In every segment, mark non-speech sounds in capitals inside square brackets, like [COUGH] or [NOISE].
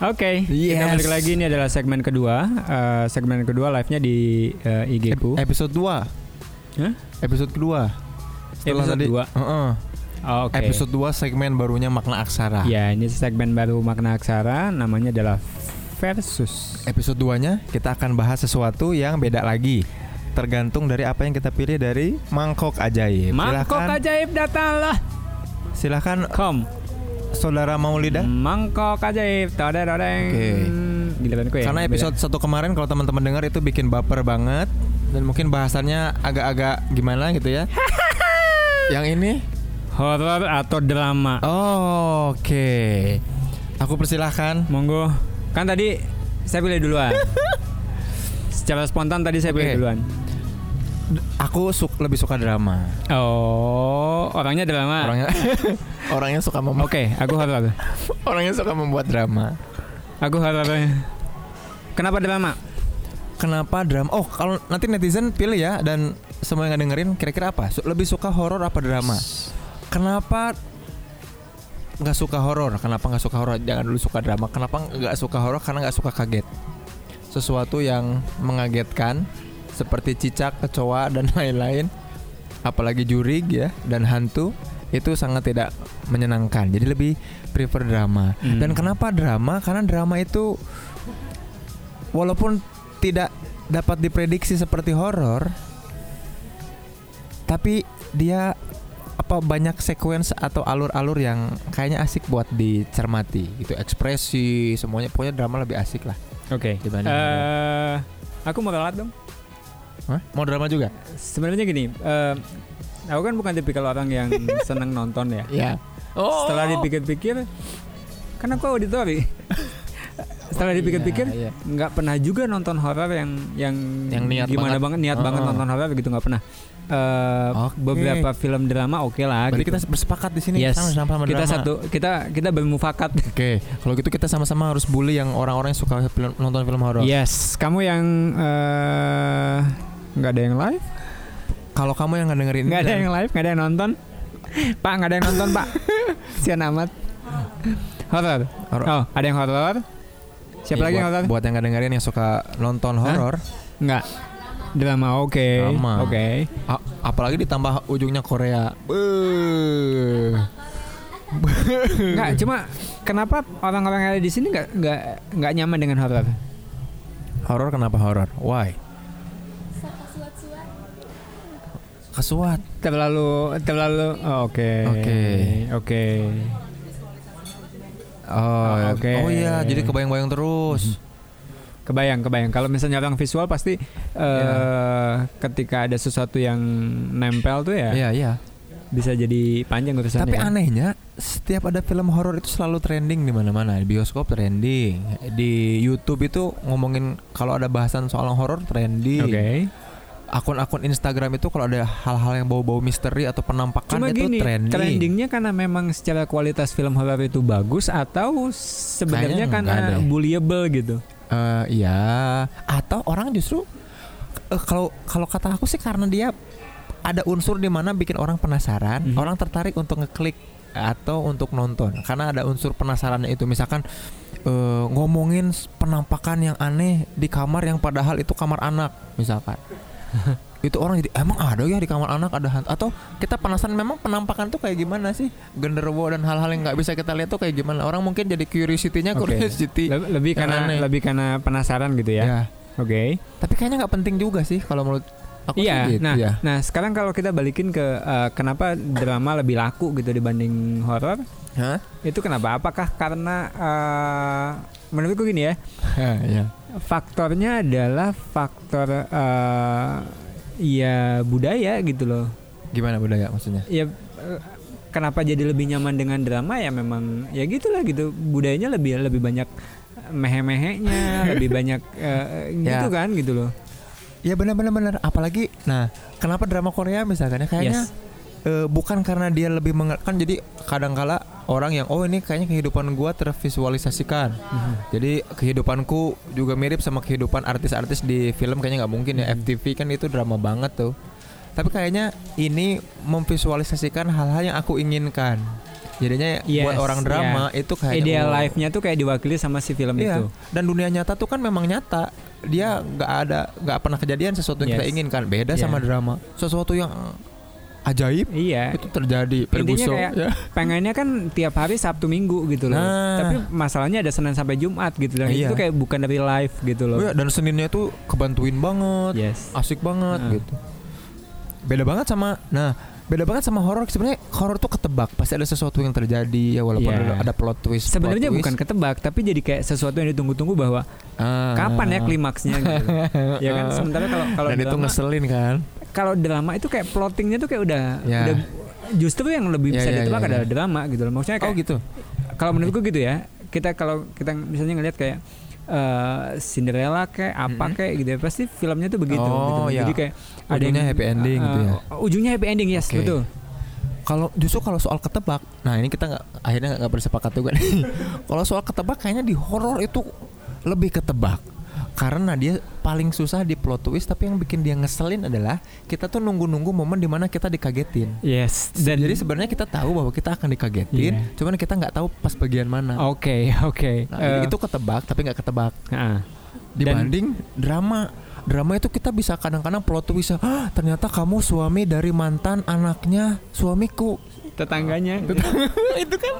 Oke, kita Yes. balik lagi ini adalah segmen kedua. Eh, segmen kedua live-nya di eh, IG ku. Ep- episode 2 Hah? Episode kedua Setelah Episode tadi dua? Heeh. Oh, Oke. Episode 2 segmen barunya makna aksara Ya, ini segmen baru makna aksara namanya adalah versus. Episode 2 nya kita akan bahas sesuatu yang beda lagi Tergantung dari apa yang kita pilih dari Mangkok Ajaib Mangkok Silahkan, ajaib datanglah. silahkan Kom. Saudara Maulida Mangkok ajaib. Todeng todeng. Oke. Giliran ku ya. Karena beda. episode satu kemarin kalau teman-teman dengar itu bikin baper banget dan mungkin bahasannya agak-agak gimana gitu ya. [LAUGHS] Yang ini horor atau drama. oh, Oke. Aku persilahkan. Monggo. Kan tadi saya pilih duluan. [LAUGHS] Secara spontan tadi saya pilih duluan. Aku su- lebih suka drama. Oh, orangnya drama. Orangnya [LAUGHS] orangnya suka membuat Oke, aku horor. [LAUGHS] orangnya suka membuat drama. Aku horor. Kenapa drama? Kenapa drama? Oh, kalau nanti netizen pilih ya dan semua yang dengerin kira-kira apa? Lebih suka horor apa drama? Kenapa nggak suka horor? Kenapa nggak suka horor? Jangan dulu suka drama. Kenapa nggak suka horor? Karena nggak suka kaget. Sesuatu yang mengagetkan seperti cicak, kecoa dan [LAUGHS] lain-lain. Apalagi jurig ya dan hantu itu sangat tidak menyenangkan. Jadi lebih prefer drama. Hmm. Dan kenapa drama? Karena drama itu walaupun tidak dapat diprediksi seperti horor, tapi dia apa banyak sequence atau alur-alur yang kayaknya asik buat dicermati. Itu ekspresi semuanya pokoknya drama lebih asik lah. Oke. Dibanding Eh, aku mau ralat dong. Hah? Mau drama juga? Sebenarnya gini, eh, aku kan bukan tipikal orang yang [LAUGHS] senang nonton ya. Ya. Oh. Setelah dipikir-pikir, kan aku auditori. Setelah dipikir-pikir, Iya, iya. nggak pernah juga nonton horor yang yang Yang niat gimana banget. banget, niat Oh. banget nonton horor gitu nggak pernah. Eh, Oke. Beberapa film drama oke lah. Berarti gitu. kita bersepakat di sini Yes. sama-sama kita drama. satu kita kita bermufakat. [LAUGHS] Oke, kalau gitu kita sama-sama harus bully yang orang-orang yang suka film- nonton film horor. Yes, kamu yang eh, nggak ada yang live, Kalau kamu yang nggak dengerin nggak ada yang live, nggak ada yang nonton. Pak nggak ada yang nonton pak. Sian amat. Horor. Oh, ada yang horor. Siapa Iya, lagi yang buat, horor? buat yang nggak dengerin yang suka nonton horor, Nggak. Drama oke. Drama. Oke. a- apalagi ditambah ujungnya Korea. Beuh. Nggak, cuma kenapa orang-orang yang ada di sini nggak nggak nggak nyaman dengan horor? Horor kenapa horor? Why? Kesuat. Terlalu terlalu oh, oke. Oke. Oke. Oh, Oh, oke. oh iya, jadi kebayang-bayang terus. Kebayang, kebayang. Kalau misalnya orang visual pasti eh ketika ada sesuatu yang nempel tuh ya Iya, iya. bisa jadi panjang urusannya. Tapi ya. anehnya setiap ada film horor itu selalu trending di mana-mana. Di bioskop trending, di YouTube itu ngomongin kalau ada bahasan soal horor trending. Oke. Akun-akun Instagram itu kalau ada hal-hal yang bau-bau misteri atau penampakan Cuma itu gini, trending. trendingnya karena memang secara kualitas film horor itu bagus atau sebenarnya karena bullyable gitu. Eh, iya, atau orang justru eh, kalau kalau kata aku sih karena dia ada unsur di mana bikin orang penasaran, Mhm. orang tertarik untuk ngeklik atau untuk nonton karena ada unsur penasarannya itu misalkan eh, ngomongin penampakan yang aneh di kamar yang padahal itu kamar anak misalkan [LAUGHS] itu orang jadi emang ada ya di kamar anak ada hantu atau kita penasaran memang penampakan tuh kayak gimana sih genderuwo dan hal-hal yang nggak bisa kita lihat tuh kayak gimana orang mungkin jadi curiosity-nya Oke. curiosity Le- lebih karena aneh. lebih karena penasaran gitu ya. ya Oke. tapi kayaknya nggak penting juga sih kalau menurut aku Iya. sih gitu nah, ya. nah sekarang kalau kita balikin ke eh, kenapa drama lebih laku gitu dibanding horor, Hah? itu kenapa? Apakah karena eh, menurutku gini ya, [LAUGHS] ya. faktornya adalah faktor eh, ya budaya gitu loh. Gimana budaya maksudnya? Ya eh, kenapa jadi lebih nyaman dengan drama ya memang ya gitulah gitu. Budayanya lebih lebih banyak mehe-mehenya, [LAUGHS] lebih banyak eh, gitu Ya. kan gitu loh. Ya benar-benar benar. Apalagi, nah kenapa drama Korea misalkan ya kayaknya Yes. eh, bukan karena dia lebih mengerkan jadi kadangkala orang yang oh ini kayaknya kehidupan gua tervisualisasikan. Mhm. Jadi kehidupanku juga mirip sama kehidupan artis-artis di film kayaknya nggak mungkin ya Mhm. FTV kan itu drama banget tuh. Tapi kayaknya ini memvisualisasikan hal-hal yang aku inginkan. Jadinya Yes, buat orang drama itu kayak Ideal oh, life-nya tuh kayak diwakili sama si film Iya. itu. Dan dunia nyata tuh kan memang nyata. Dia nggak ada nggak pernah kejadian sesuatu yang kita Yes. inginkan. Beda Iya. sama drama. Sesuatu yang ajaib Iya. itu terjadi. Intinya Ferguson, kayak ya. [LAUGHS] pengennya kan tiap hari Sabtu Minggu gitu loh. Nah. Tapi masalahnya ada Senin sampai Jumat gitu dan Iya. itu kayak bukan dari live gitu loh. Oh iya, dan Seninnya tuh kebantuin banget. Yes. asik banget Heeh. gitu. Beda banget sama nah, beda banget sama horor sebenarnya horor tuh ketebak, pasti ada sesuatu yang terjadi ya walaupun Iya. ada, plot twist. Sebenarnya bukan ketebak, tapi jadi kayak sesuatu yang ditunggu-tunggu bahwa Ah. kapan ya klimaksnya gitu. [LAUGHS] ya kan sementara kalau kalau Dan itu drama ngeselin kan. Kalau drama itu kayak plottingnya tuh kayak udah Ya. udah justru yang lebih Ya, bisa ya, ditebak ya, ya. adalah drama gitu loh. Maksudnya Oh kayak gitu. kalau menurutku gitu ya. Kita kalau kita misalnya ngelihat kayak eh, Cinderella kayak apa Mhm. kayak gitu ya pasti filmnya tuh begitu Oh, gitu. ya. Jadi kayak ada Ujungnya yang happy ending eh, gitu ya. Ujungnya happy ending yes Oke. betul. Kalau justru kalau soal ketebak, nah ini kita nggak akhirnya nggak bersepakat juga nih. [LAUGHS] kalau soal ketebak kayaknya di horor itu lebih ketebak. Karena dia paling susah di plot twist tapi yang bikin dia ngeselin adalah kita tuh nunggu-nunggu momen di mana kita dikagetin. Yes. Dan jadi sebenarnya kita tahu bahwa kita akan dikagetin, Iya. cuman kita nggak tahu pas bagian mana. Oke, [LAUGHS] oke. Nah, Eh, itu ketebak tapi nggak ketebak. ah. Dibanding drama, drama itu kita bisa kadang-kadang plot twist, ah, ternyata kamu suami dari mantan anaknya suamiku. Tetangganya [LAUGHS] itu kan,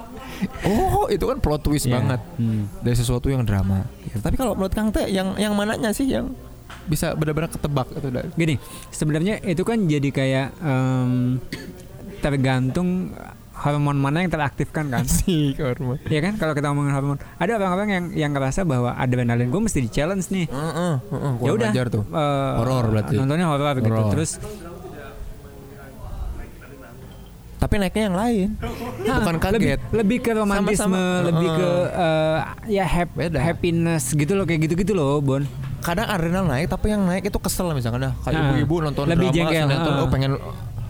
oh itu kan plot twist Iya. banget Hmm. dari sesuatu yang drama. Ya, tapi kalau menurut Kang Teh, yang yang mananya sih yang bisa benar-benar ketebak itu Gini, sebenarnya itu kan jadi kayak em, tergantung hormon mana yang teraktifkan kan. si hormon. Iya kan kalau kita ngomongin hormon, ada orang-orang yang yang ngerasa bahwa adrenalin gue mesti di challenge nih. Heeh, heeh, Ya udah. tuh. eh, Horor berarti. Nontonnya horor gitu. Terus Tapi naiknya yang lain. Bukan Hah, lebih, kaget. lebih ke romantisme, Sama-sama. lebih ke eh, ya hap- Beda. happiness gitu loh kayak gitu-gitu loh, Bon. kadang adrenal naik tapi yang naik itu kesel misalkan dah kayak Ah. ibu-ibu nonton Lebih drama jengkel, sinetron ah. oh pengen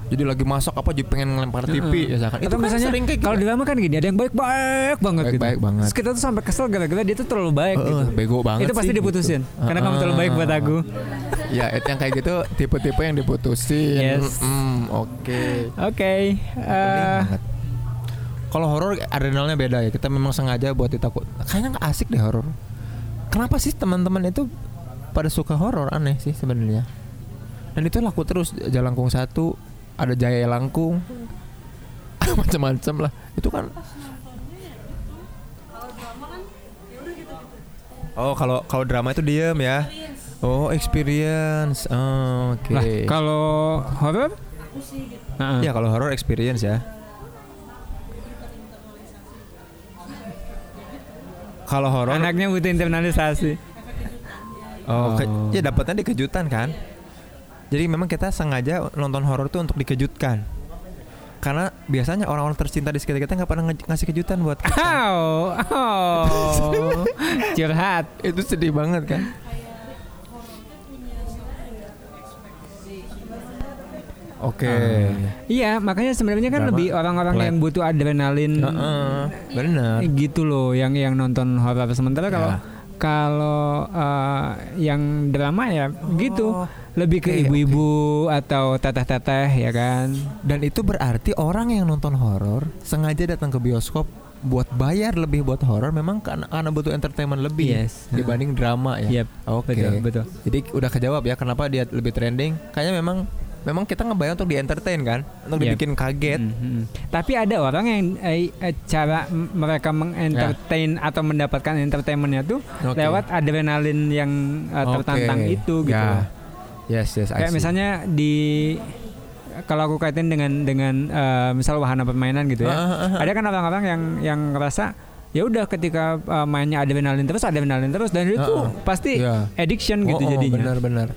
jadi lagi masak apa jadi pengen ngelempar TV misalkan itu kan misalnya sering kayak kalau gitu. di drama kan gini, ada yang baik-baik banget gitu. Baik-baik banget. Terus kita tuh sampai kesel gara-gara dia tuh terlalu baik Heeh, gitu. bego banget itu pasti sih, diputusin gitu. karena kamu terlalu baik buat aku. [LAUGHS] ya itu yang kayak gitu tipe-tipe yang diputusin. Yes. Mm, oke. Oke. Eh, banget. kalau horor adrenalnya beda ya. Kita memang sengaja buat ditakut. Kayaknya nggak asik deh horor. Kenapa sih teman-teman itu pada suka horor? Aneh sih sebenarnya. Dan itu laku terus. Jalangkung satu ada Jaya Langkung. [LAUGHS] Macam-macam lah. Itu kan Oh kalau kalau drama itu diem ya Oh experience Oh, Oke Lah, kalau horor? Heeh. Ya kalau horror experience ya. Kalau horror Anaknya butuh internalisasi. oh, ke- Oh. ya dapatnya di kejutan kan. Jadi memang kita sengaja nonton horor tuh untuk dikejutkan. Karena biasanya orang-orang tercinta di sekitar kita nggak pernah nge- ngasih kejutan buat [LAUGHS] kita. Oh, oh, [LAUGHS] curhat. Itu sedih banget kan. Oke. Iya, makanya sebenarnya kan Drama, lebih orang-orang yang butuh adrenalin Heeh, benar. gitu loh, yang yang nonton horor. Sementara kalau Ya. kalau eh, yang drama ya gitu, Oh, lebih ke ibu-ibu atau teteh-teteh ya kan. Dan itu berarti orang yang nonton horor sengaja datang ke bioskop buat bayar lebih buat horor memang karena, karena butuh entertainment lebih Yes. dibanding drama ya. Yep, Oke. betul, betul. Jadi udah kejawab ya kenapa dia lebih trending. Kayaknya memang memang kita ngebayang untuk di entertain kan, untuk Yep. dibikin kaget. Hmm, hmm. Tapi ada orang yang eh, eh, cara mereka mengentertain atau mendapatkan entertainmentnya tuh Oke. lewat adrenalin yang eh, tertantang itu gitu. Ya. loh. Yes, yes. I Kayak see. misalnya di kalau aku kaitin dengan dengan eh, misal wahana permainan gitu ya. Ah, ah, ah. Ada kan orang-orang yang yang ngerasa ya udah ketika eh, mainnya adrenalin terus adrenalin terus dan itu Ah, ah. pasti Iya. addiction gitu Oh, oh, jadinya. Benar-benar.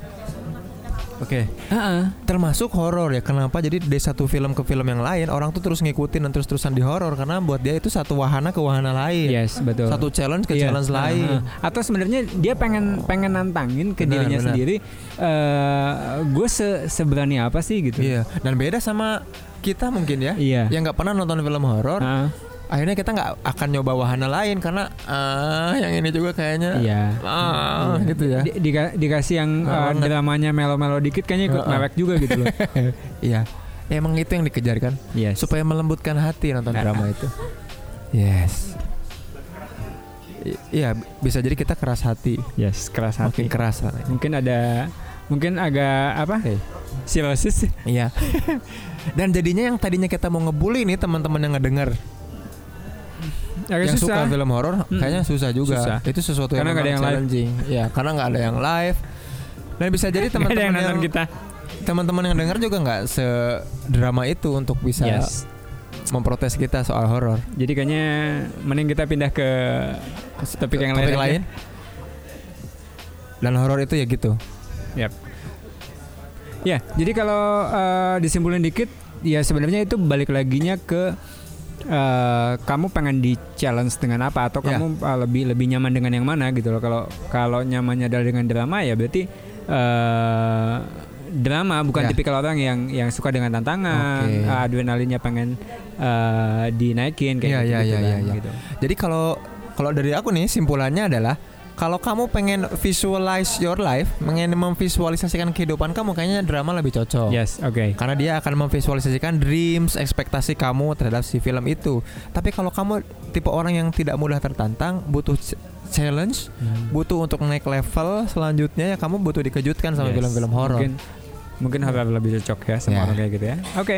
Oke. Heeh. Termasuk horor ya. Kenapa jadi dari satu film ke film yang lain orang tuh terus ngikutin dan terus-terusan di horor karena buat dia itu satu wahana ke wahana lain. Yes, betul. Satu challenge ke Iya. challenge Heeh. lain. Atau sebenarnya dia pengen pengen nantangin ke Benar, dirinya benar. sendiri. eh gue se seberani apa sih gitu? Iya. Dan beda sama kita mungkin ya. Iya. Yang nggak pernah nonton film horor, Heeh. Akhirnya kita nggak akan nyoba wahana lain karena ah yang ini juga kayaknya Iya. ah gitu ya. Di- dika- dikasih yang eh, banget. dramanya melo-melo dikit kayaknya ikut Heeh. mewek juga gitu loh. [LAUGHS] Iya. Ya, emang itu yang dikejar kan Yes. supaya melembutkan hati nonton drama itu. Yes. Iya, bisa jadi kita keras hati, yes, keras makin hati. keras. lah. Mungkin ada mungkin agak apa? Oke. Sirosis. Iya. Dan jadinya yang tadinya kita mau ngebully nih teman-teman yang ngedenger Agak yang susah. suka film horor Mm-mm. kayaknya susah juga. Susah. Itu sesuatu yang Karena nggak ada memang yang live. challenging. Iya, karena nggak ada yang live. Dan bisa jadi [LAUGHS] ada yang teman-teman nonton yang kita. teman-teman yang denger juga nggak sedrama itu untuk bisa Yes. memprotes kita soal horor. Jadi kayaknya mending kita pindah ke topik yang Topik lain. lain. Dan horor itu ya gitu. Ya, jadi kalau eh, disimpulin dikit, ya sebenarnya itu balik laginya ke eh, kamu pengen di challenge dengan apa atau Ya. kamu eh, lebih lebih nyaman dengan yang mana gitu loh. Kalau kalau nyamannya adalah dengan drama ya berarti eh, drama bukan Ya. tipikal orang yang yang suka dengan tantangan, Oke. eh, adrenalinnya pengen eh, dinaikin kayak Ya, gitu, ya, ya, ya, ya. gitu. Jadi kalau kalau dari aku nih simpulannya adalah kalau kamu pengen visualize your life, pengen memvisualisasikan kehidupan kamu, kayaknya drama lebih cocok. Yes, oke. Karena dia akan memvisualisasikan dreams, ekspektasi kamu terhadap si film itu. Tapi kalau kamu tipe orang yang tidak mudah tertantang, butuh ch- challenge, Hmm. butuh untuk naik level selanjutnya ya kamu butuh dikejutkan sama Yes. film-film horor. Mungkin mungkin horor lebih cocok ya sama Ya. orang kayak gitu ya. Oke.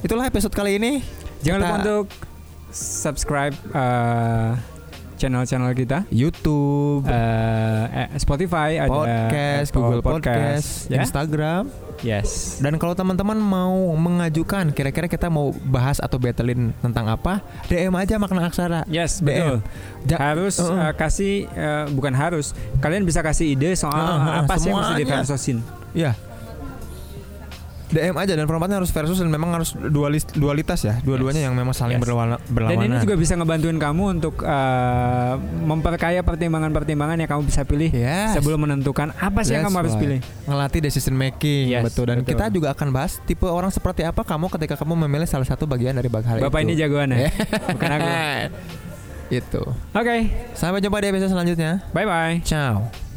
Itulah episode kali ini. Jangan lupa Kita- untuk subscribe eh, channel-channel kita. YouTube, eh, Spotify ada podcast, Apple Google Podcast, ya. Instagram. Yes. Dan kalau teman-teman mau mengajukan kira-kira kita mau bahas atau battlein tentang apa, DM aja makna aksara. Yes, DM. betul. Ja- harus Uh-uh. eh, kasih eh, bukan harus. Kalian bisa kasih ide soal Uh-uh, apa sih yang mesti semuanya. diversosin. Ya. DM aja dan formatnya harus versus dan memang harus dualis, dualitas ya. Dua-duanya Yes. yang memang saling Yes. berlawanan. Dan berlawanan. ini juga bisa ngebantuin kamu untuk eh, memperkaya pertimbangan-pertimbangan yang kamu bisa pilih Yes. sebelum menentukan apa sih yang That's kamu harus pilih. ngelatih decision making Yes, betul dan betul. kita juga akan bahas tipe orang seperti apa kamu ketika kamu memilih salah satu bagian dari bag hal Bapak itu. ini jagoan ya. Bukan aku. [LAUGHS] itu. Oke, Sampai jumpa di episode selanjutnya. bye bye. Ciao.